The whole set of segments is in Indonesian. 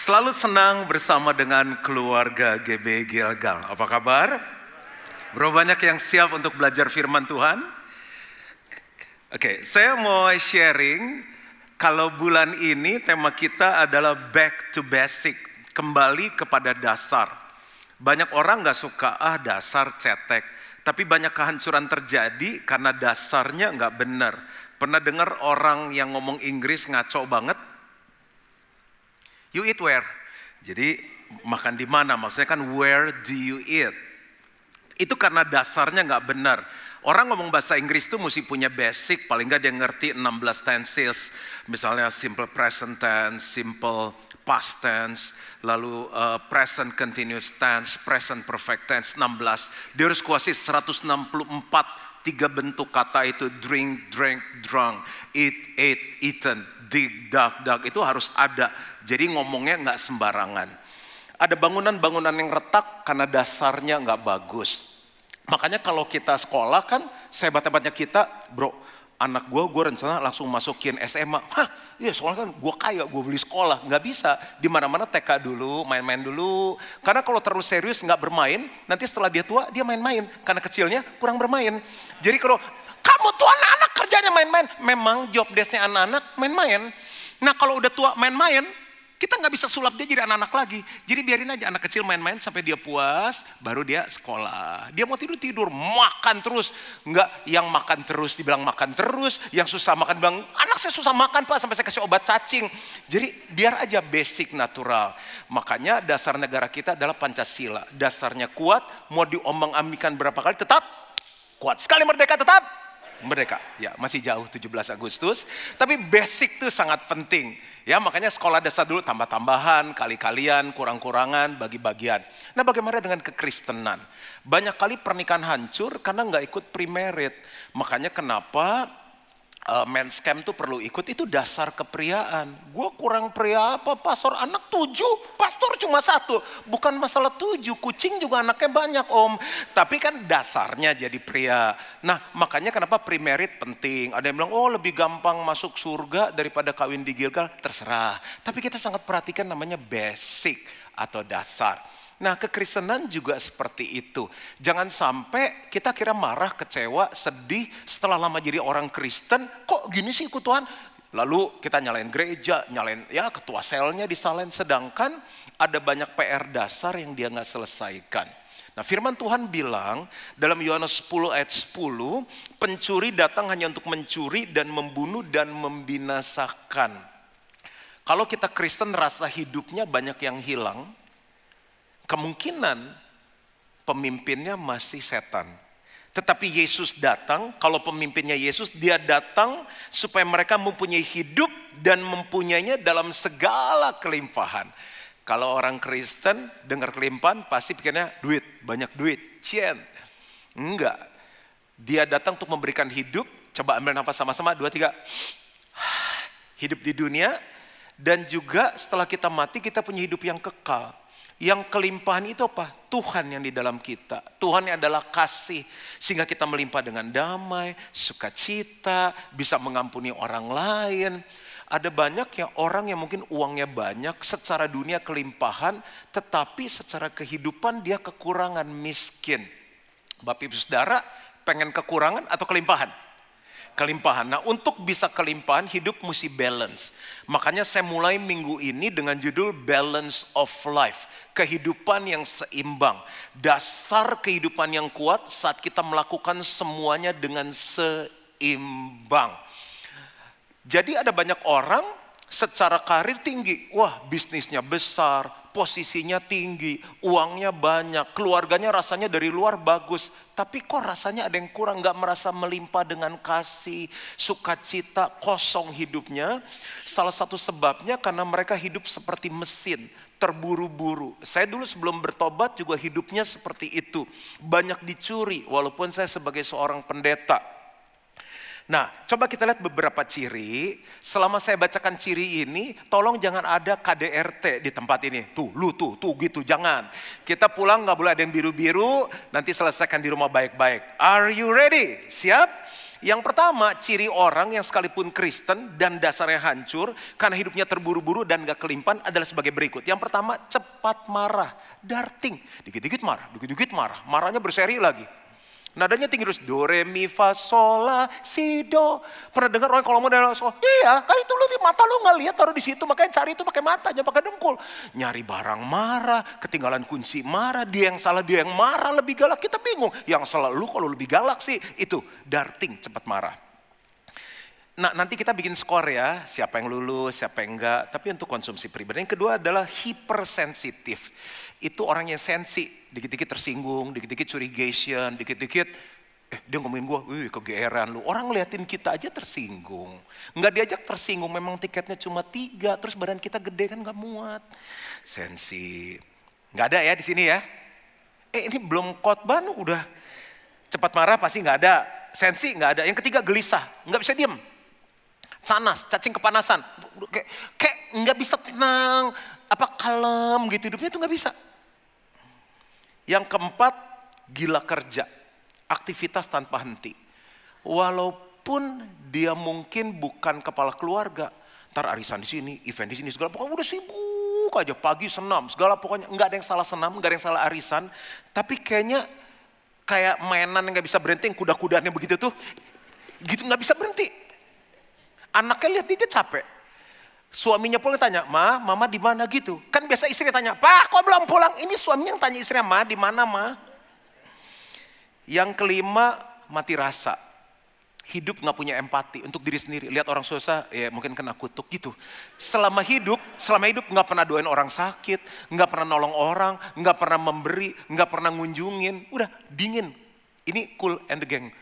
Selalu senang bersama dengan keluarga GB Gilgal. Apa kabar? Bro banyak yang siap untuk belajar firman Tuhan? Oke, saya mau sharing kalau bulan ini tema kita adalah back to basic, kembali kepada dasar. Banyak orang nggak suka ah dasar cetek, tapi banyak kehancuran terjadi karena dasarnya nggak benar. Pernah dengar orang yang ngomong Inggris ngaco banget? You eat where? Jadi makan di mana? Maksudnya kan where do you eat? Itu karena dasarnya nggak benar. Orang ngomong bahasa Inggris itu mesti punya basic, paling nggak dia ngerti 16 tenses. Misalnya simple present tense, simple past tense, lalu uh, present continuous tense, present perfect tense 16. Dia harus kuasai 164 tiga bentuk kata itu drink, drink, drunk, eat, ate, eaten, dig, dug, dug itu harus ada jadi ngomongnya nggak sembarangan. Ada bangunan-bangunan yang retak karena dasarnya nggak bagus. Makanya kalau kita sekolah kan sehebat-hebatnya kita, bro, anak gue, gue rencana langsung masukin SMA. Hah, iya soalnya kan gue kaya, gue beli sekolah. Nggak bisa, di mana-mana TK dulu, main-main dulu. Karena kalau terlalu serius nggak bermain, nanti setelah dia tua, dia main-main. Karena kecilnya kurang bermain. Jadi kalau kamu tuh anak-anak kerjanya main-main. Memang job desknya anak-anak main-main. Nah kalau udah tua main-main, kita nggak bisa sulap dia jadi anak-anak lagi. Jadi biarin aja anak kecil main-main sampai dia puas, baru dia sekolah. Dia mau tidur tidur, makan terus. Nggak yang makan terus dibilang makan terus, yang susah makan bilang anak saya susah makan pak sampai saya kasih obat cacing. Jadi biar aja basic natural. Makanya dasar negara kita adalah Pancasila. Dasarnya kuat, mau diomong-amikan berapa kali tetap kuat. Sekali merdeka tetap merdeka. Ya, masih jauh 17 Agustus, tapi basic itu sangat penting. Ya, makanya sekolah dasar dulu tambah-tambahan, kali-kalian, kurang-kurangan, bagi-bagian. Nah, bagaimana dengan kekristenan? Banyak kali pernikahan hancur karena nggak ikut premerit. Makanya kenapa uh, men's camp tuh perlu ikut itu dasar kepriaan. Gue kurang pria apa? Pastor anak tujuh, pastor cuma satu. Bukan masalah tujuh, kucing juga anaknya banyak om. Tapi kan dasarnya jadi pria. Nah makanya kenapa primerit penting. Ada yang bilang oh lebih gampang masuk surga daripada kawin di Gilgal. Terserah. Tapi kita sangat perhatikan namanya basic atau dasar. Nah kekristenan juga seperti itu. Jangan sampai kita kira marah, kecewa, sedih setelah lama jadi orang Kristen. Kok gini sih ikut Tuhan? Lalu kita nyalain gereja, nyalain ya ketua selnya disalahin. Sedangkan ada banyak PR dasar yang dia nggak selesaikan. Nah firman Tuhan bilang dalam Yohanes 10 ayat 10, pencuri datang hanya untuk mencuri dan membunuh dan membinasakan. Kalau kita Kristen rasa hidupnya banyak yang hilang, kemungkinan pemimpinnya masih setan. Tetapi Yesus datang, kalau pemimpinnya Yesus, dia datang supaya mereka mempunyai hidup dan mempunyainya dalam segala kelimpahan. Kalau orang Kristen dengar kelimpahan pasti pikirnya duit, banyak duit, cien. Enggak. Dia datang untuk memberikan hidup, coba ambil nafas sama-sama, dua, tiga. Hidup di dunia, dan juga setelah kita mati kita punya hidup yang kekal. Yang kelimpahan itu apa? Tuhan yang di dalam kita. Tuhan yang adalah kasih. Sehingga kita melimpah dengan damai, sukacita, bisa mengampuni orang lain. Ada banyak yang orang yang mungkin uangnya banyak, secara dunia kelimpahan, tetapi secara kehidupan dia kekurangan, miskin. Bapak ibu saudara, pengen kekurangan atau kelimpahan? Kelimpahan. Nah untuk bisa kelimpahan hidup mesti balance. Makanya saya mulai minggu ini dengan judul Balance of Life. Kehidupan yang seimbang. Dasar kehidupan yang kuat saat kita melakukan semuanya dengan seimbang. Jadi ada banyak orang secara karir tinggi. Wah bisnisnya besar, posisinya tinggi, uangnya banyak, keluarganya rasanya dari luar bagus. Tapi kok rasanya ada yang kurang, gak merasa melimpah dengan kasih, sukacita, kosong hidupnya. Salah satu sebabnya karena mereka hidup seperti mesin, terburu-buru. Saya dulu sebelum bertobat juga hidupnya seperti itu. Banyak dicuri, walaupun saya sebagai seorang pendeta Nah, coba kita lihat beberapa ciri. Selama saya bacakan ciri ini, tolong jangan ada KDRT di tempat ini. Tuh, lu tuh, tuh gitu, jangan. Kita pulang nggak boleh ada yang biru-biru, nanti selesaikan di rumah baik-baik. Are you ready? Siap? Yang pertama, ciri orang yang sekalipun Kristen dan dasarnya hancur karena hidupnya terburu-buru dan gak kelimpan adalah sebagai berikut. Yang pertama, cepat marah, darting. Dikit-dikit marah, dikit-dikit marah. Marahnya berseri lagi. Nadanya tinggi terus do re mi fa sol la si do. Pernah dengar orang kalau mau dari so? Iya, kan itu lu mata lu nggak lihat taruh di situ makanya cari itu pakai mata jangan pakai dengkul. Nyari barang marah, ketinggalan kunci marah, dia yang salah dia yang marah lebih galak kita bingung. Yang salah lu kalau lebih galak sih itu darting cepat marah. Nah nanti kita bikin skor ya, siapa yang lulus, siapa yang enggak. Tapi untuk konsumsi pribadi. Yang kedua adalah hipersensitif itu orang yang sensi, dikit-dikit tersinggung, dikit-dikit curigation, dikit-dikit eh dia ngomongin gue, wih kegeeran lu. Orang ngeliatin kita aja tersinggung. Nggak diajak tersinggung, memang tiketnya cuma tiga, terus badan kita gede kan nggak muat. Sensi. Nggak ada ya di sini ya. Eh ini belum khotbah udah cepat marah pasti nggak ada. Sensi nggak ada. Yang ketiga gelisah, nggak bisa diem. Canas, cacing kepanasan. Kayak, kayak nggak bisa tenang, apa kalem gitu hidupnya itu nggak bisa. Yang keempat, gila kerja. Aktivitas tanpa henti. Walaupun dia mungkin bukan kepala keluarga. Ntar arisan di sini, event di sini, segala pokoknya udah sibuk aja. Pagi senam, segala pokoknya nggak ada yang salah senam, nggak ada yang salah arisan. Tapi kayaknya kayak mainan yang nggak bisa berhenti, kuda-kudanya begitu tuh. Gitu nggak bisa. Anaknya lihat dia capek. Suaminya pun tanya, "Ma, mama di mana gitu?" Kan biasa istri tanya, "Pak, kok belum pulang?" Ini suaminya yang tanya istrinya, "Ma, di mana, Ma?" Yang kelima, mati rasa. Hidup nggak punya empati untuk diri sendiri. Lihat orang susah, ya mungkin kena kutuk gitu. Selama hidup, selama hidup nggak pernah doain orang sakit, nggak pernah nolong orang, nggak pernah memberi, nggak pernah ngunjungin. Udah dingin. Ini cool and the gang.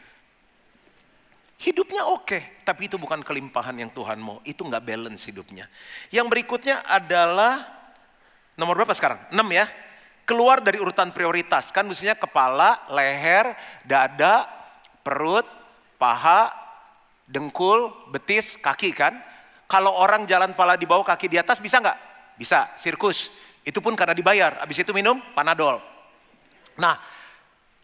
Hidupnya oke, tapi itu bukan kelimpahan yang Tuhan mau. Itu nggak balance hidupnya. Yang berikutnya adalah nomor berapa sekarang? 6 ya. Keluar dari urutan prioritas. Kan mestinya kepala, leher, dada, perut, paha, dengkul, betis, kaki kan. Kalau orang jalan pala di bawah, kaki di atas bisa nggak? Bisa, sirkus. Itu pun karena dibayar. Habis itu minum panadol. Nah,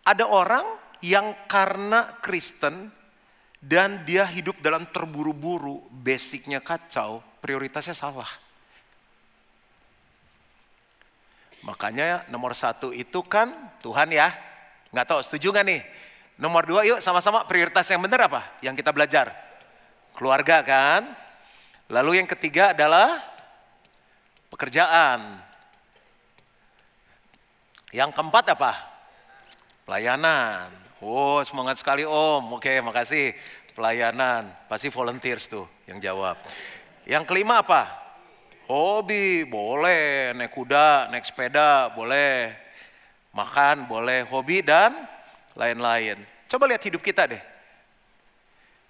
ada orang yang karena Kristen dan dia hidup dalam terburu-buru, basicnya kacau, prioritasnya salah. Makanya nomor satu itu kan Tuhan ya. Nggak tahu setuju nggak nih? Nomor dua yuk sama-sama prioritas yang benar apa? Yang kita belajar. Keluarga kan. Lalu yang ketiga adalah pekerjaan. Yang keempat apa? Pelayanan. Oh semangat sekali om, oke makasih. Pelayanan, pasti volunteers tuh yang jawab. Yang kelima apa? Hobi, boleh. Naik kuda, naik sepeda, boleh. Makan, boleh. Hobi dan lain-lain. Coba lihat hidup kita deh.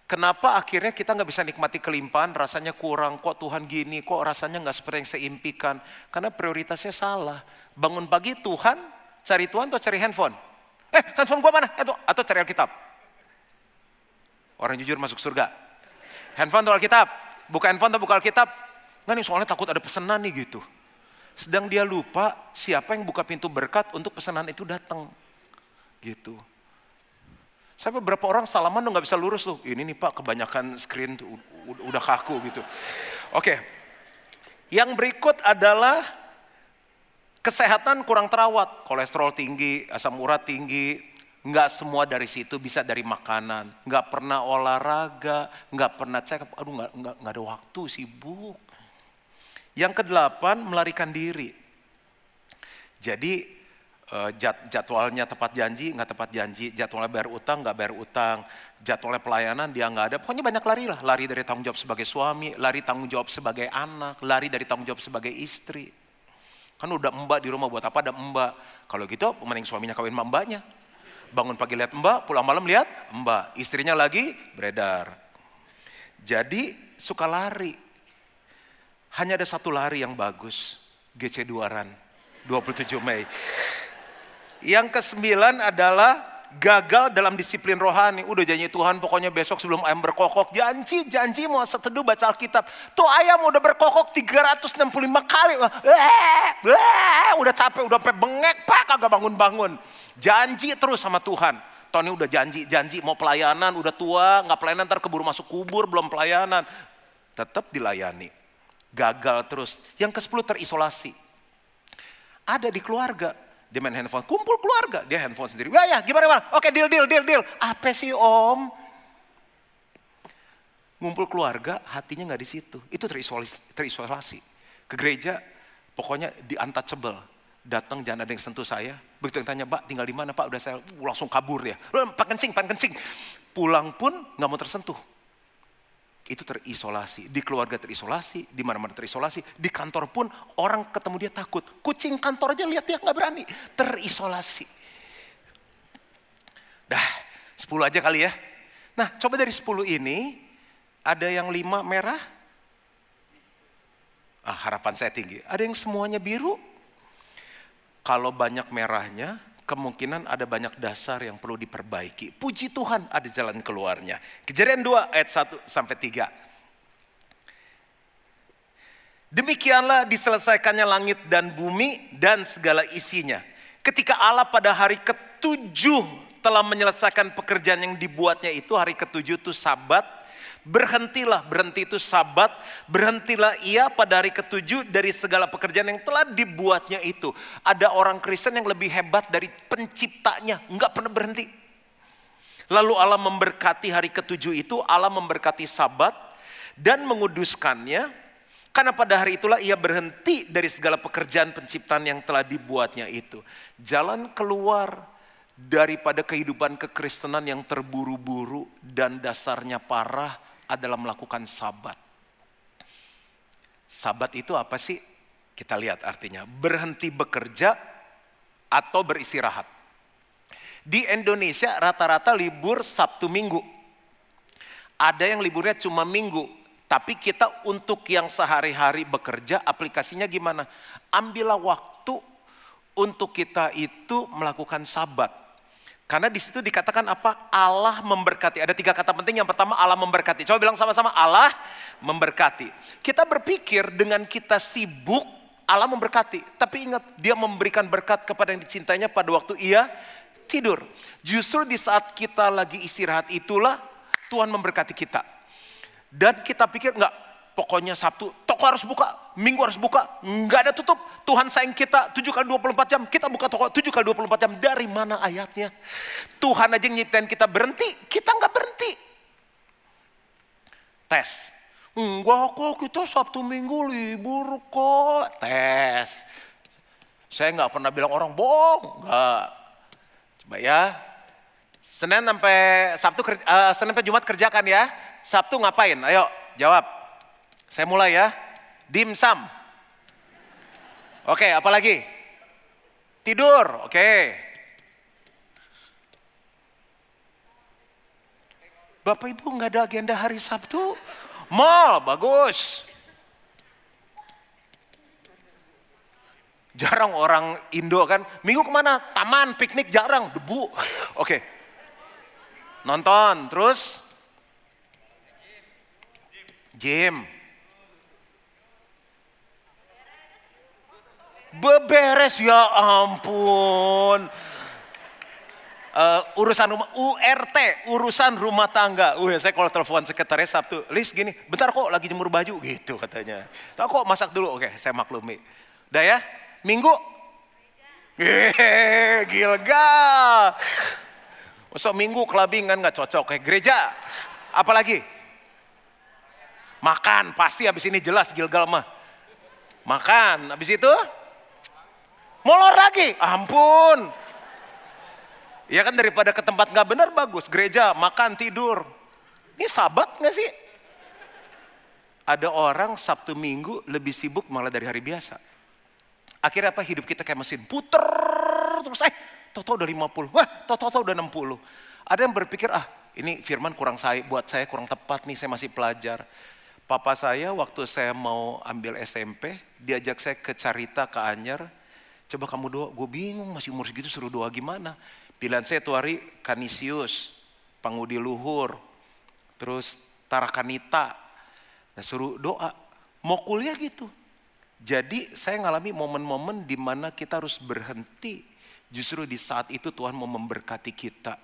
Kenapa akhirnya kita nggak bisa nikmati kelimpahan, rasanya kurang, kok Tuhan gini, kok rasanya nggak seperti yang saya impikan. Karena prioritasnya salah. Bangun pagi Tuhan, cari Tuhan atau cari handphone? Eh handphone gua mana? Atau, atau cari Alkitab. Orang jujur masuk surga. Handphone atau Alkitab? Buka handphone atau buka Alkitab? Nggak nih soalnya takut ada pesanan nih gitu. Sedang dia lupa siapa yang buka pintu berkat untuk pesanan itu datang. Gitu. Sampai beberapa orang salaman tuh nggak bisa lurus tuh. Ini nih pak kebanyakan screen tuh, udah kaku gitu. Oke. Yang berikut adalah Kesehatan kurang terawat, kolesterol tinggi, asam urat tinggi, nggak semua dari situ bisa dari makanan, nggak pernah olahraga, nggak pernah cek, aduh nggak nggak nggak ada waktu sibuk. Yang kedelapan melarikan diri. Jadi eh, jad, jadwalnya tepat janji, nggak tepat janji, jadwalnya bayar utang, nggak bayar utang, jadwalnya pelayanan dia nggak ada, pokoknya banyak lari lah, lari dari tanggung jawab sebagai suami, lari tanggung jawab sebagai anak, lari dari tanggung jawab sebagai istri. Kan udah mbak di rumah buat apa ada mbak. Kalau gitu mending suaminya kawin sama mbaknya. Bangun pagi lihat mbak, pulang malam lihat mbak. Istrinya lagi beredar. Jadi suka lari. Hanya ada satu lari yang bagus. GC Duaran. 27 Mei. Yang kesembilan adalah gagal dalam disiplin rohani. Udah janji Tuhan pokoknya besok sebelum ayam berkokok. Janji, janji mau seteduh baca Alkitab. Tuh ayam udah berkokok 365 kali. Eh, eh, udah capek, udah sampai bengek, pak kagak bangun-bangun. Janji terus sama Tuhan. Tony udah janji-janji mau pelayanan, udah tua, nggak pelayanan, ntar keburu masuk kubur, belum pelayanan. Tetap dilayani. Gagal terus. Yang ke-10 terisolasi. Ada di keluarga. Dia main handphone, kumpul keluarga. Dia handphone sendiri. Wah ya gimana bang? Oke deal, deal, deal, deal. Apa sih om? Ngumpul keluarga, hatinya nggak di situ. Itu terisolasi, terisolasi. Ke gereja, pokoknya di untouchable. Datang jangan ada yang sentuh saya. Begitu yang tanya, Pak tinggal di mana Pak? Udah saya uh, langsung kabur ya. Pak kencing, pak kencing. Pulang pun nggak mau tersentuh. Itu terisolasi. Di keluarga terisolasi, di mana-mana terisolasi. Di kantor pun orang ketemu dia takut. Kucing kantor aja lihat dia nggak berani. Terisolasi. Dah, 10 aja kali ya. Nah, coba dari 10 ini, ada yang lima merah, ah, harapan saya tinggi. Ada yang semuanya biru, kalau banyak merahnya, kemungkinan ada banyak dasar yang perlu diperbaiki. Puji Tuhan ada jalan keluarnya. Kejadian 2 ayat 1 sampai 3. Demikianlah diselesaikannya langit dan bumi dan segala isinya. Ketika Allah pada hari ketujuh telah menyelesaikan pekerjaan yang dibuatnya itu, hari ketujuh itu sabat, Berhentilah, berhenti itu sabat, berhentilah ia pada hari ketujuh dari segala pekerjaan yang telah dibuatnya itu. Ada orang Kristen yang lebih hebat dari penciptanya, nggak pernah berhenti. Lalu Allah memberkati hari ketujuh itu, Allah memberkati sabat dan menguduskannya. Karena pada hari itulah ia berhenti dari segala pekerjaan penciptaan yang telah dibuatnya itu. Jalan keluar daripada kehidupan kekristenan yang terburu-buru dan dasarnya parah adalah melakukan sabat. Sabat itu apa sih? Kita lihat artinya, berhenti bekerja atau beristirahat. Di Indonesia rata-rata libur Sabtu Minggu. Ada yang liburnya cuma Minggu, tapi kita untuk yang sehari-hari bekerja aplikasinya gimana? Ambillah waktu untuk kita itu melakukan sabat. Karena di situ dikatakan apa? Allah memberkati. Ada tiga kata penting. Yang pertama Allah memberkati. Coba bilang sama-sama Allah memberkati. Kita berpikir dengan kita sibuk Allah memberkati. Tapi ingat dia memberikan berkat kepada yang dicintainya pada waktu ia tidur. Justru di saat kita lagi istirahat itulah Tuhan memberkati kita. Dan kita pikir enggak pokoknya Sabtu toko harus buka, Minggu harus buka, nggak ada tutup. Tuhan sayang kita 7 kali 24 jam, kita buka toko 7 kali 24 jam. Dari mana ayatnya? Tuhan aja nyiptain kita berhenti, kita nggak berhenti. Tes. Enggak kok kita Sabtu Minggu libur kok. Tes. Saya nggak pernah bilang orang bohong, nggak. Coba ya. Senin sampai Sabtu, uh, Senin sampai Jumat kerjakan ya. Sabtu ngapain? Ayo jawab. Saya mulai ya. Dimsum. Oke, apa lagi? Tidur, oke. Bapak Ibu nggak ada agenda hari Sabtu? Mall, bagus. Jarang orang Indo kan, minggu ke mana? Taman, piknik jarang, debu. Oke. Nonton, terus? Gym. Beberes ya ampun. Uh, urusan rumah URT, urusan rumah tangga. Uh, saya kalau telepon sekretaris Sabtu, Lis gini, bentar kok lagi jemur baju gitu katanya. Tahu kok masak dulu, oke saya maklumi. Udah ya, minggu. Hehehe, gilga. Masa minggu kelabing kan nggak cocok kayak gereja. Apalagi? Makan, pasti habis ini jelas Gilgal mah. Makan, habis itu Molor lagi, ampun. Ya kan daripada ke tempat nggak benar bagus, gereja, makan, tidur. Ini sabat nggak sih? Ada orang Sabtu Minggu lebih sibuk malah dari hari biasa. Akhirnya apa? Hidup kita kayak mesin puter terus eh toto udah 50, wah toto udah 60. Ada yang berpikir ah ini firman kurang saya buat saya kurang tepat nih saya masih pelajar. Papa saya waktu saya mau ambil SMP diajak saya ke Carita ke Anyer Coba kamu doa, gue bingung masih umur segitu suruh doa gimana. Pilihan saya tuh hari Kanisius, Pangudi Luhur, terus Tarakanita. Nah suruh doa, mau kuliah gitu. Jadi saya ngalami momen-momen di mana kita harus berhenti. Justru di saat itu Tuhan mau memberkati kita.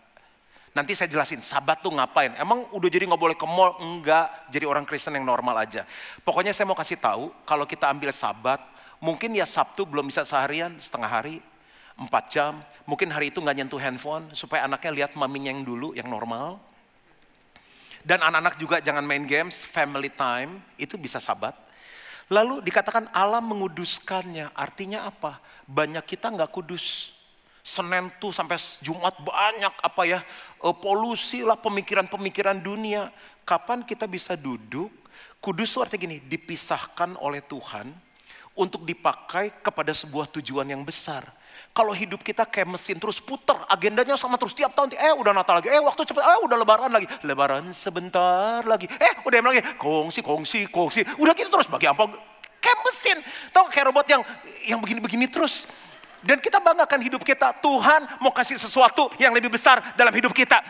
Nanti saya jelasin sabat tuh ngapain. Emang udah jadi nggak boleh ke mall? Enggak, jadi orang Kristen yang normal aja. Pokoknya saya mau kasih tahu kalau kita ambil sabat, mungkin ya Sabtu belum bisa seharian, setengah hari, empat jam. Mungkin hari itu nggak nyentuh handphone supaya anaknya lihat maminya yang dulu yang normal. Dan anak-anak juga jangan main games, family time, itu bisa sabat. Lalu dikatakan Allah menguduskannya, artinya apa? Banyak kita nggak kudus. Senin tuh sampai Jumat banyak apa ya eh, polusi lah pemikiran-pemikiran dunia. Kapan kita bisa duduk? Kudus itu artinya gini, dipisahkan oleh Tuhan untuk dipakai kepada sebuah tujuan yang besar. Kalau hidup kita kayak mesin terus puter, agendanya sama terus tiap tahun. Eh udah Natal lagi, eh waktu cepet, eh udah Lebaran lagi. Lebaran sebentar lagi, eh udah lagi. Kongsi, kongsi, kongsi. Udah gitu terus bagi apa? Kayak mesin. Tahu kayak robot yang yang begini-begini terus. Dan kita banggakan hidup kita. Tuhan mau kasih sesuatu yang lebih besar dalam hidup kita.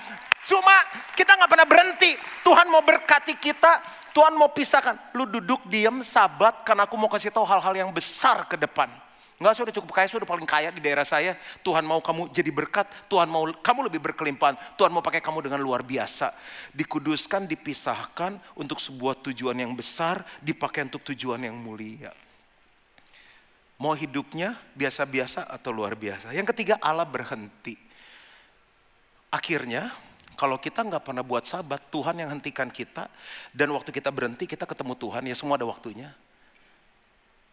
Cuma kita nggak pernah berhenti. Tuhan mau berkati kita. Tuhan mau pisahkan. Lu duduk diam sabat karena aku mau kasih tahu hal-hal yang besar ke depan. Enggak, saya udah cukup kaya, saya udah paling kaya di daerah saya. Tuhan mau kamu jadi berkat, Tuhan mau kamu lebih berkelimpahan, Tuhan mau pakai kamu dengan luar biasa. Dikuduskan, dipisahkan untuk sebuah tujuan yang besar, dipakai untuk tujuan yang mulia. Mau hidupnya biasa-biasa atau luar biasa. Yang ketiga Allah berhenti. Akhirnya kalau kita nggak pernah buat sahabat, Tuhan yang hentikan kita. Dan waktu kita berhenti, kita ketemu Tuhan, ya semua ada waktunya.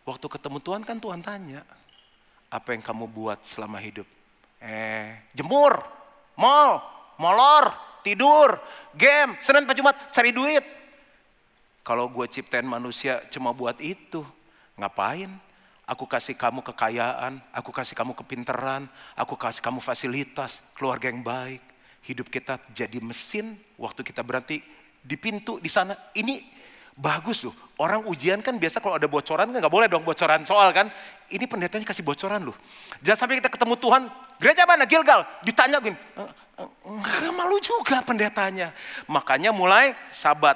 Waktu ketemu Tuhan kan Tuhan tanya, apa yang kamu buat selama hidup? Eh, jemur, mall, molor, tidur, game, Senin Jumat, cari duit. Kalau gue ciptain manusia cuma buat itu, ngapain? Aku kasih kamu kekayaan, aku kasih kamu kepinteran, aku kasih kamu fasilitas, keluarga yang baik. Hidup kita jadi mesin, waktu kita berhenti di pintu di sana. Ini bagus loh. Orang ujian kan biasa kalau ada bocoran kan nggak boleh dong bocoran soal kan. Ini pendetanya kasih bocoran loh. Jangan sampai kita ketemu Tuhan, gereja mana Gilgal? Ditanya gini, nggak malu juga pendetanya. Makanya mulai sabat,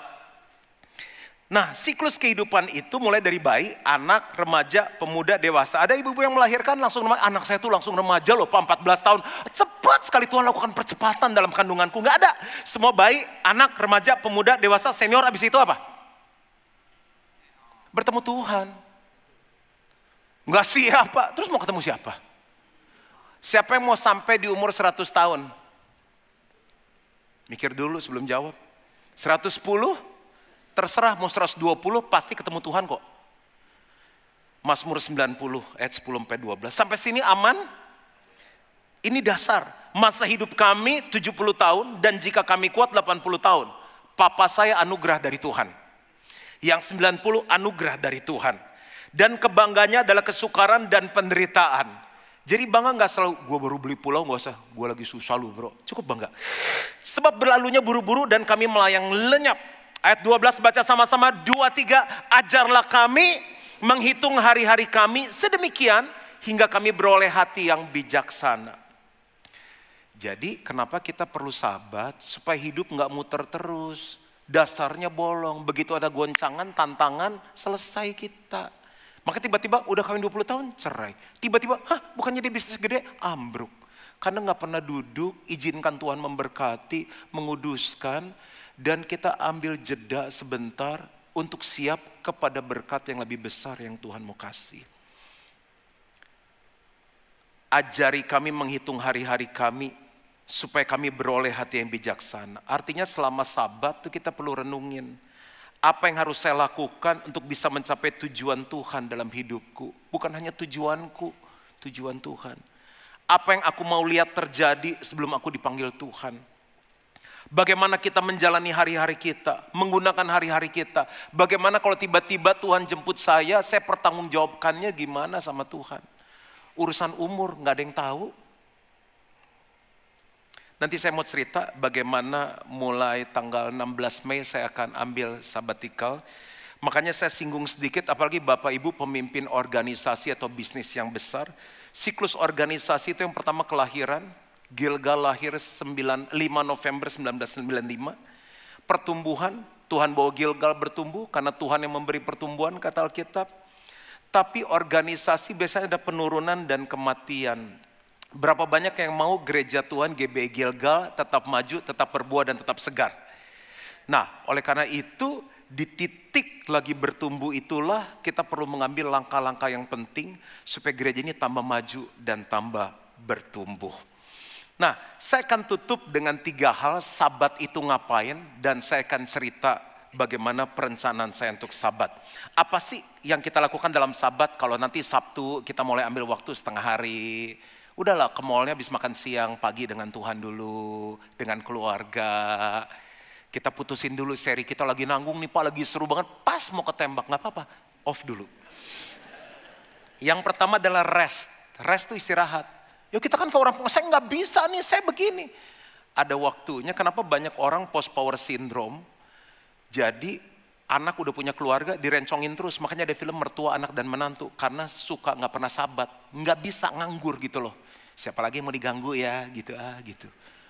Nah, siklus kehidupan itu mulai dari bayi, anak, remaja, pemuda, dewasa. Ada ibu-ibu yang melahirkan langsung anak saya tuh langsung remaja loh, 14 tahun. Cepat sekali Tuhan lakukan percepatan dalam kandunganku. Enggak ada. Semua bayi, anak, remaja, pemuda, dewasa, senior, habis itu apa? Bertemu Tuhan. Enggak siapa, terus mau ketemu siapa? Siapa yang mau sampai di umur 100 tahun? Mikir dulu sebelum jawab. 110? Terserah mau 120 pasti ketemu Tuhan kok. Mazmur 90 ayat 10 sampai 12. Sampai sini aman? Ini dasar. Masa hidup kami 70 tahun dan jika kami kuat 80 tahun. Papa saya anugerah dari Tuhan. Yang 90 anugerah dari Tuhan. Dan kebangganya adalah kesukaran dan penderitaan. Jadi bangga nggak selalu, gue baru beli pulau nggak usah, gue lagi susah lu bro. Cukup bangga. Sebab berlalunya buru-buru dan kami melayang lenyap Ayat 12 baca sama-sama, dua tiga, ajarlah kami menghitung hari-hari kami sedemikian hingga kami beroleh hati yang bijaksana. Jadi kenapa kita perlu sahabat supaya hidup nggak muter terus. Dasarnya bolong, begitu ada goncangan, tantangan, selesai kita. Maka tiba-tiba udah kawin 20 tahun cerai. Tiba-tiba, hah bukannya dia bisnis gede, ambruk. Karena nggak pernah duduk, izinkan Tuhan memberkati, menguduskan, dan kita ambil jeda sebentar untuk siap kepada berkat yang lebih besar yang Tuhan mau kasih. Ajari kami menghitung hari-hari kami supaya kami beroleh hati yang bijaksana. Artinya selama sabat itu kita perlu renungin apa yang harus saya lakukan untuk bisa mencapai tujuan Tuhan dalam hidupku. Bukan hanya tujuanku, tujuan Tuhan. Apa yang aku mau lihat terjadi sebelum aku dipanggil Tuhan Bagaimana kita menjalani hari-hari kita, menggunakan hari-hari kita. Bagaimana kalau tiba-tiba Tuhan jemput saya, saya pertanggungjawabkannya gimana sama Tuhan. Urusan umur nggak ada yang tahu. Nanti saya mau cerita bagaimana mulai tanggal 16 Mei saya akan ambil sabbatical. Makanya saya singgung sedikit, apalagi Bapak Ibu pemimpin organisasi atau bisnis yang besar. Siklus organisasi itu yang pertama kelahiran, Gilgal lahir 9, 5 November 1995. Pertumbuhan, Tuhan bawa Gilgal bertumbuh karena Tuhan yang memberi pertumbuhan kata Alkitab. Tapi organisasi biasanya ada penurunan dan kematian. Berapa banyak yang mau gereja Tuhan GB Gilgal tetap maju, tetap berbuah dan tetap segar. Nah, oleh karena itu di titik lagi bertumbuh itulah kita perlu mengambil langkah-langkah yang penting supaya gereja ini tambah maju dan tambah bertumbuh. Nah, saya akan tutup dengan tiga hal sabat itu ngapain dan saya akan cerita bagaimana perencanaan saya untuk sabat. Apa sih yang kita lakukan dalam sabat kalau nanti Sabtu kita mulai ambil waktu setengah hari. Udahlah ke mallnya habis makan siang pagi dengan Tuhan dulu, dengan keluarga. Kita putusin dulu seri kita lagi nanggung nih Pak lagi seru banget. Pas mau ketembak nggak apa-apa, off dulu. Yang pertama adalah rest. Rest itu istirahat. Ya kita kan ke orang, saya nggak bisa nih, saya begini. Ada waktunya, kenapa banyak orang post power syndrome, jadi anak udah punya keluarga direncongin terus, makanya ada film mertua anak dan menantu, karena suka nggak pernah sabat, nggak bisa nganggur gitu loh. Siapa lagi yang mau diganggu ya, gitu ah gitu.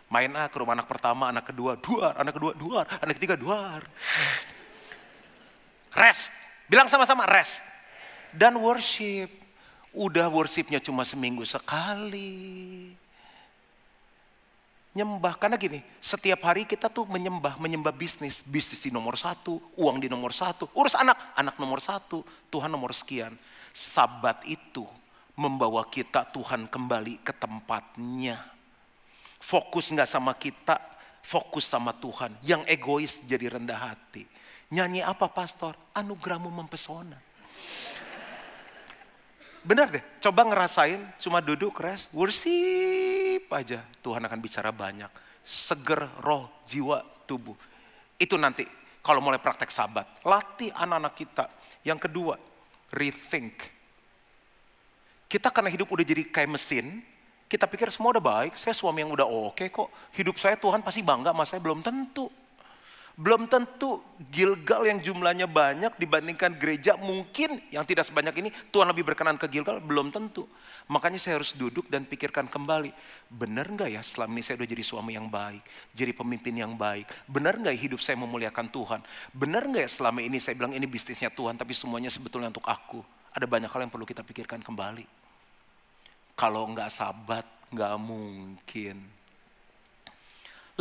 Main ah ke rumah anak pertama, anak kedua, dua, anak kedua, dua, anak ketiga, dua. Rest, bilang sama-sama rest. Dan worship. Udah worshipnya cuma seminggu sekali. Nyembah, karena gini, setiap hari kita tuh menyembah, menyembah bisnis. Bisnis di nomor satu, uang di nomor satu. Urus anak, anak nomor satu, Tuhan nomor sekian. Sabat itu membawa kita Tuhan kembali ke tempatnya. Fokus nggak sama kita, fokus sama Tuhan. Yang egois jadi rendah hati. Nyanyi apa pastor? Anugerahmu mempesona. Benar deh, coba ngerasain cuma duduk rest, worship aja. Tuhan akan bicara banyak. Seger roh, jiwa, tubuh. Itu nanti kalau mulai praktek sabat. Latih anak-anak kita. Yang kedua, rethink. Kita karena hidup udah jadi kayak mesin, kita pikir semua udah baik, saya suami yang udah oke okay kok. Hidup saya Tuhan pasti bangga sama saya, belum tentu. Belum tentu Gilgal yang jumlahnya banyak dibandingkan gereja mungkin yang tidak sebanyak ini Tuhan lebih berkenan ke Gilgal, belum tentu. Makanya saya harus duduk dan pikirkan kembali, benar nggak ya selama ini saya udah jadi suami yang baik, jadi pemimpin yang baik, benar nggak hidup saya memuliakan Tuhan, benar nggak ya selama ini saya bilang ini bisnisnya Tuhan tapi semuanya sebetulnya untuk aku. Ada banyak hal yang perlu kita pikirkan kembali. Kalau nggak sabat, nggak mungkin.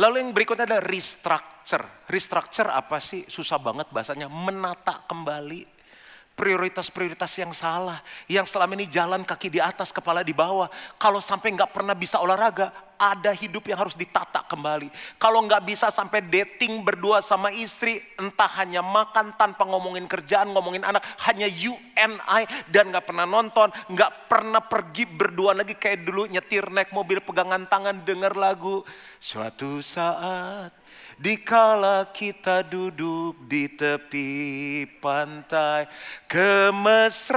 Lalu yang berikutnya adalah restructure. Restructure apa sih? Susah banget bahasanya. Menata kembali prioritas-prioritas yang salah. Yang selama ini jalan kaki di atas, kepala di bawah. Kalau sampai nggak pernah bisa olahraga, ada hidup yang harus ditata kembali. Kalau nggak bisa sampai dating berdua sama istri, entah hanya makan tanpa ngomongin kerjaan, ngomongin anak, hanya you and I dan nggak pernah nonton, nggak pernah pergi berdua lagi kayak dulu nyetir naik mobil pegangan tangan denger lagu. Suatu saat Dikala kita duduk di tepi pantai, kemesraan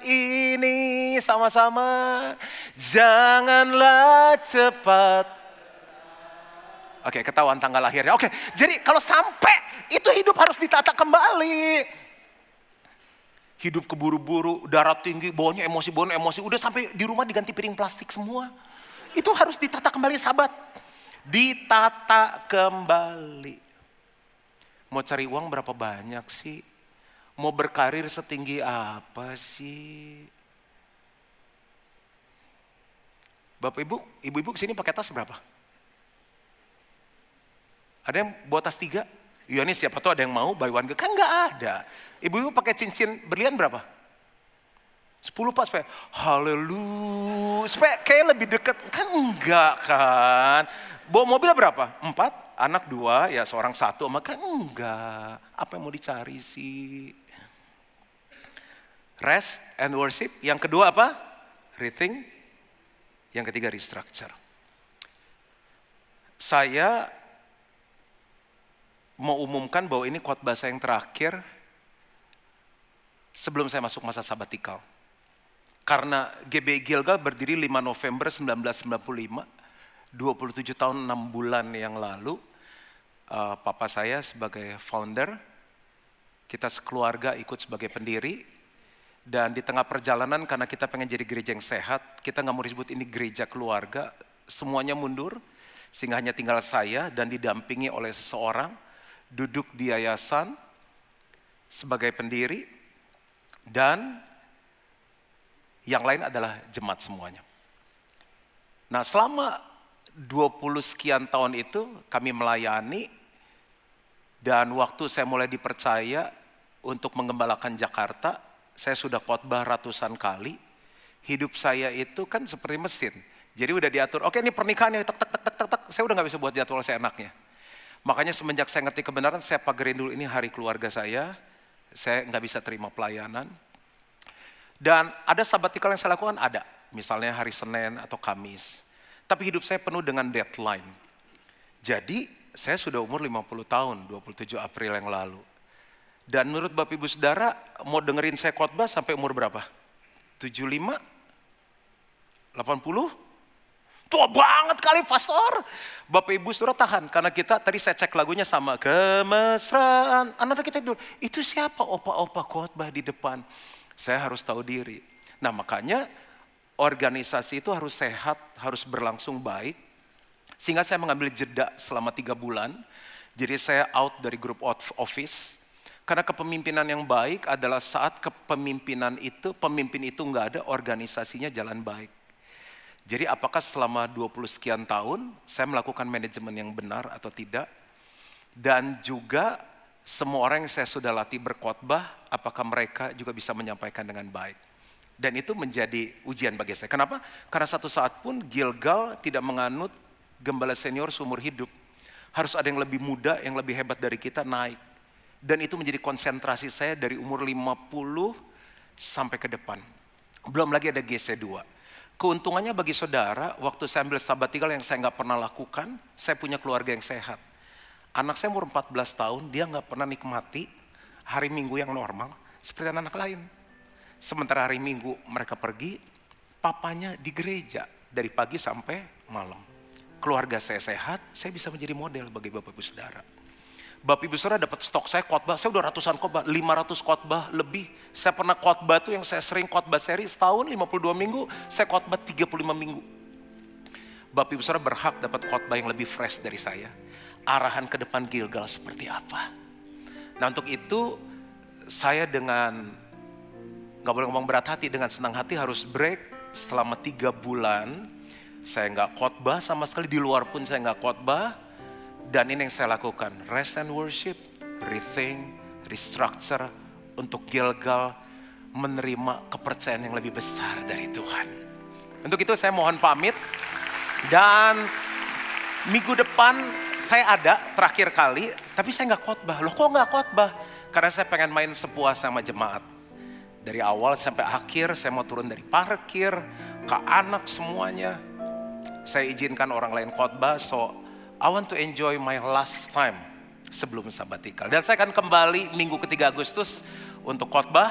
ini sama-sama janganlah cepat. Oke, ketahuan tanggal lahirnya. Oke, jadi kalau sampai itu hidup harus ditata kembali. Hidup keburu-buru, darah tinggi, bawahnya emosi, bawahnya emosi. Udah sampai di rumah diganti piring plastik semua. Itu harus ditata kembali sahabat ditata kembali. Mau cari uang berapa banyak sih? Mau berkarir setinggi apa sih? Bapak ibu, ibu-ibu ke sini pakai tas berapa? Ada yang buat tas tiga? Iya nih siapa tuh ada yang mau buy one Kan nggak ada. Ibu-ibu pakai cincin berlian berapa? Sepuluh pas supaya haleluya. Supaya kayak lebih dekat. Kan enggak kan. Bawa mobil berapa? Empat, anak dua, ya seorang satu. Maka enggak. Apa yang mau dicari sih? Rest and worship. Yang kedua apa? Rethink. Yang ketiga restructure. Saya mau umumkan bahwa ini khotbah saya yang terakhir sebelum saya masuk masa sabatikal. Karena GB Gilgal berdiri 5 November 1995 27 tahun 6 bulan yang lalu, uh, papa saya sebagai founder, kita sekeluarga ikut sebagai pendiri, dan di tengah perjalanan karena kita pengen jadi gereja yang sehat, kita nggak mau disebut ini gereja keluarga, semuanya mundur, sehingga hanya tinggal saya dan didampingi oleh seseorang, duduk di yayasan sebagai pendiri, dan yang lain adalah jemaat semuanya. Nah selama 20 sekian tahun itu kami melayani dan waktu saya mulai dipercaya untuk mengembalakan Jakarta, saya sudah khotbah ratusan kali. Hidup saya itu kan seperti mesin. Jadi udah diatur, oke ini pernikahan yang tek tek tek tek tek, saya udah nggak bisa buat jadwal saya enaknya. Makanya semenjak saya ngerti kebenaran, saya pagerin dulu ini hari keluarga saya. Saya nggak bisa terima pelayanan. Dan ada sabatikal yang saya lakukan, ada. Misalnya hari Senin atau Kamis. Tapi hidup saya penuh dengan deadline. Jadi saya sudah umur 50 tahun, 27 April yang lalu. Dan menurut Bapak Ibu Saudara, mau dengerin saya khotbah sampai umur berapa? 75? 80? tua banget kali pastor. Bapak ibu sudah tahan karena kita tadi saya cek lagunya sama kemesraan. Anak-anak kita itu itu siapa opa-opa khotbah di depan? Saya harus tahu diri. Nah makanya organisasi itu harus sehat, harus berlangsung baik. Sehingga saya mengambil jeda selama tiga bulan. Jadi saya out dari grup office. Karena kepemimpinan yang baik adalah saat kepemimpinan itu, pemimpin itu nggak ada, organisasinya jalan baik. Jadi apakah selama 20 sekian tahun saya melakukan manajemen yang benar atau tidak? Dan juga semua orang yang saya sudah latih berkhotbah, apakah mereka juga bisa menyampaikan dengan baik? Dan itu menjadi ujian bagi saya. Kenapa? Karena satu saat pun Gilgal tidak menganut gembala senior seumur hidup. Harus ada yang lebih muda, yang lebih hebat dari kita naik. Dan itu menjadi konsentrasi saya dari umur 50 sampai ke depan. Belum lagi ada GC2. Keuntungannya bagi saudara, waktu saya ambil sabatikal yang saya nggak pernah lakukan, saya punya keluarga yang sehat. Anak saya umur 14 tahun, dia nggak pernah nikmati hari minggu yang normal seperti anak, -anak lain. Sementara hari minggu mereka pergi, papanya di gereja dari pagi sampai malam. Keluarga saya sehat, saya bisa menjadi model bagi bapak ibu saudara. Bapak Ibu Saudara dapat stok saya khotbah, saya udah ratusan khotbah, 500 khotbah lebih. Saya pernah khotbah tuh yang saya sering khotbah seri setahun 52 minggu, saya khotbah 35 minggu. Bapak Ibu Saudara berhak dapat khotbah yang lebih fresh dari saya. Arahan ke depan Gilgal seperti apa. Nah untuk itu saya dengan nggak boleh ngomong berat hati, dengan senang hati harus break selama tiga bulan. Saya nggak khotbah sama sekali di luar pun saya nggak khotbah dan ini yang saya lakukan, rest and worship, rethink, restructure untuk Gilgal menerima kepercayaan yang lebih besar dari Tuhan. Untuk itu saya mohon pamit dan minggu depan saya ada terakhir kali, tapi saya nggak khotbah. Loh kok nggak khotbah? Karena saya pengen main sepuas sama jemaat. Dari awal sampai akhir saya mau turun dari parkir, ke anak semuanya. Saya izinkan orang lain khotbah, so I want to enjoy my last time sebelum sabatikal. Dan saya akan kembali minggu ketiga Agustus untuk khotbah,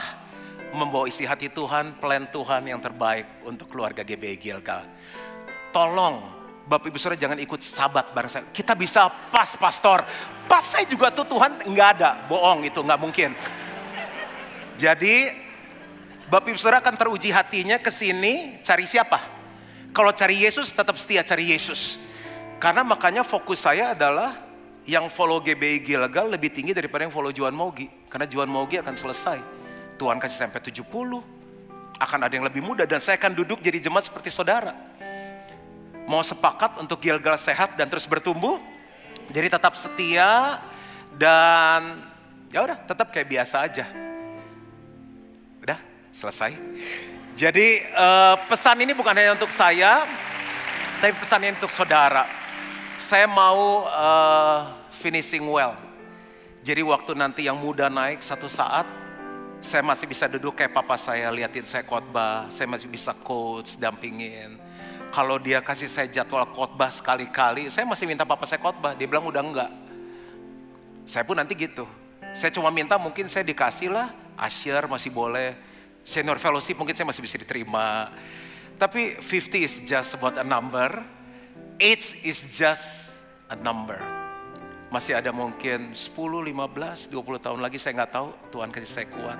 membawa isi hati Tuhan, plan Tuhan yang terbaik untuk keluarga GBI Gilgal. Tolong Bapak Ibu Saudara jangan ikut sabat bareng saya. Kita bisa pas pastor. Pas saya juga tuh Tuhan nggak ada, bohong itu nggak mungkin. Jadi Bapak Ibu Saudara akan teruji hatinya ke sini cari siapa? Kalau cari Yesus tetap setia cari Yesus. Karena makanya fokus saya adalah yang follow GBI Gilgal lebih tinggi daripada yang follow Juan Mogi. Karena Juan Mogi akan selesai. Tuhan kasih sampai 70. Akan ada yang lebih muda dan saya akan duduk jadi jemaat seperti saudara. Mau sepakat untuk Gilgal sehat dan terus bertumbuh. Jadi tetap setia dan ya udah tetap kayak biasa aja. Udah selesai. Jadi uh, pesan ini bukan hanya untuk saya, tapi pesan ini untuk saudara saya mau uh, finishing well. Jadi waktu nanti yang muda naik satu saat, saya masih bisa duduk kayak papa saya, liatin saya khotbah, saya masih bisa coach, dampingin. Kalau dia kasih saya jadwal khotbah sekali-kali, saya masih minta papa saya khotbah. Dia bilang udah enggak. Saya pun nanti gitu. Saya cuma minta mungkin saya dikasih lah, asyir masih boleh, senior fellowship mungkin saya masih bisa diterima. Tapi 50 is just about a number age is just a number. Masih ada mungkin 10, 15, 20 tahun lagi saya nggak tahu. Tuhan kasih saya kuat.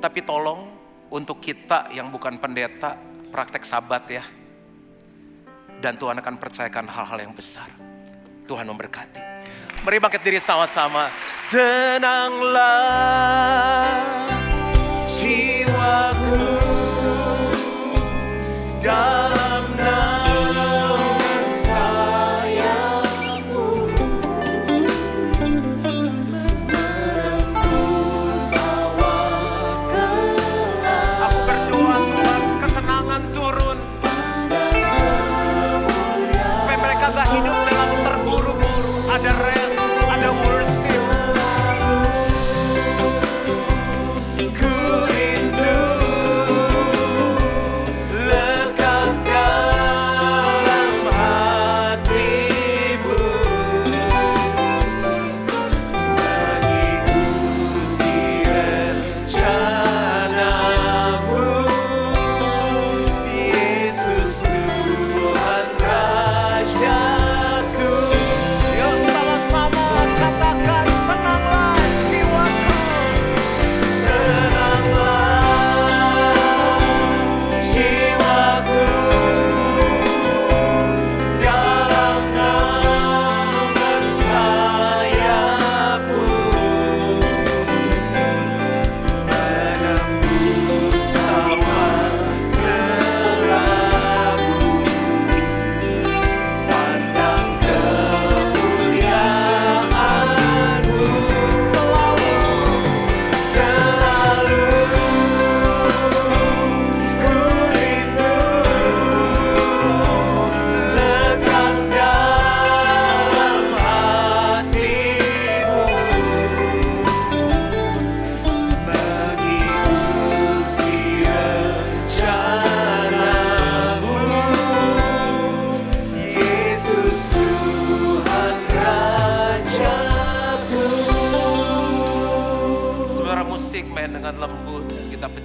Tapi tolong untuk kita yang bukan pendeta, praktek sabat ya. Dan Tuhan akan percayakan hal-hal yang besar. Tuhan memberkati. Mari bangkit diri sama-sama. Tenanglah jiwaku dalam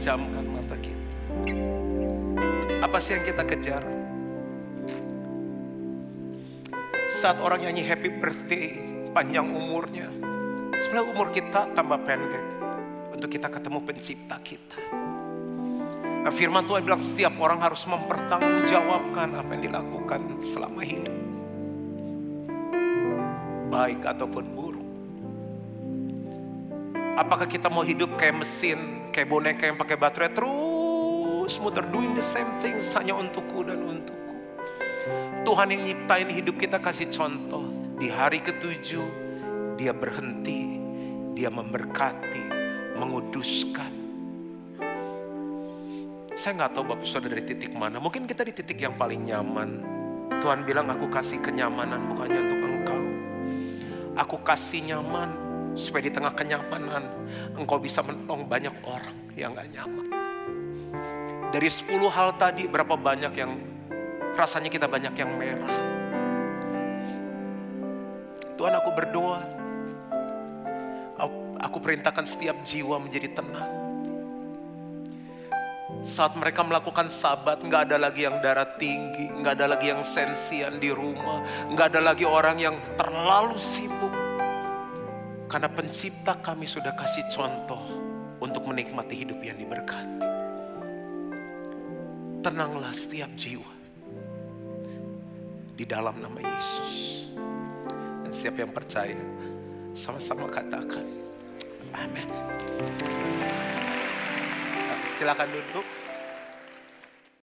pejamkan mata kita. Apa sih yang kita kejar? Saat orang nyanyi happy birthday, panjang umurnya. Sebenarnya umur kita tambah pendek untuk kita ketemu pencipta kita. Nah, firman Tuhan bilang setiap orang harus mempertanggungjawabkan apa yang dilakukan selama hidup. Baik ataupun buruk. Apakah kita mau hidup kayak mesin, kayak boneka yang pakai baterai terus muter doing the same things hanya untukku dan untukku. Tuhan yang nyiptain hidup kita kasih contoh. Di hari ketujuh dia berhenti, dia memberkati, menguduskan. Saya nggak tahu Bapak Saudara dari titik mana. Mungkin kita di titik yang paling nyaman. Tuhan bilang aku kasih kenyamanan bukannya untuk engkau. Aku kasih nyaman supaya di tengah kenyamanan engkau bisa menolong banyak orang yang gak nyaman. Dari 10 hal tadi berapa banyak yang rasanya kita banyak yang merah. Tuhan aku berdoa. Aku perintahkan setiap jiwa menjadi tenang. Saat mereka melakukan sabat, nggak ada lagi yang darah tinggi, nggak ada lagi yang sensian di rumah, nggak ada lagi orang yang terlalu sibuk. Karena pencipta kami sudah kasih contoh untuk menikmati hidup yang diberkati. Tenanglah setiap jiwa di dalam nama Yesus. Dan siapa yang percaya, sama-sama katakan, Amin. Silakan duduk.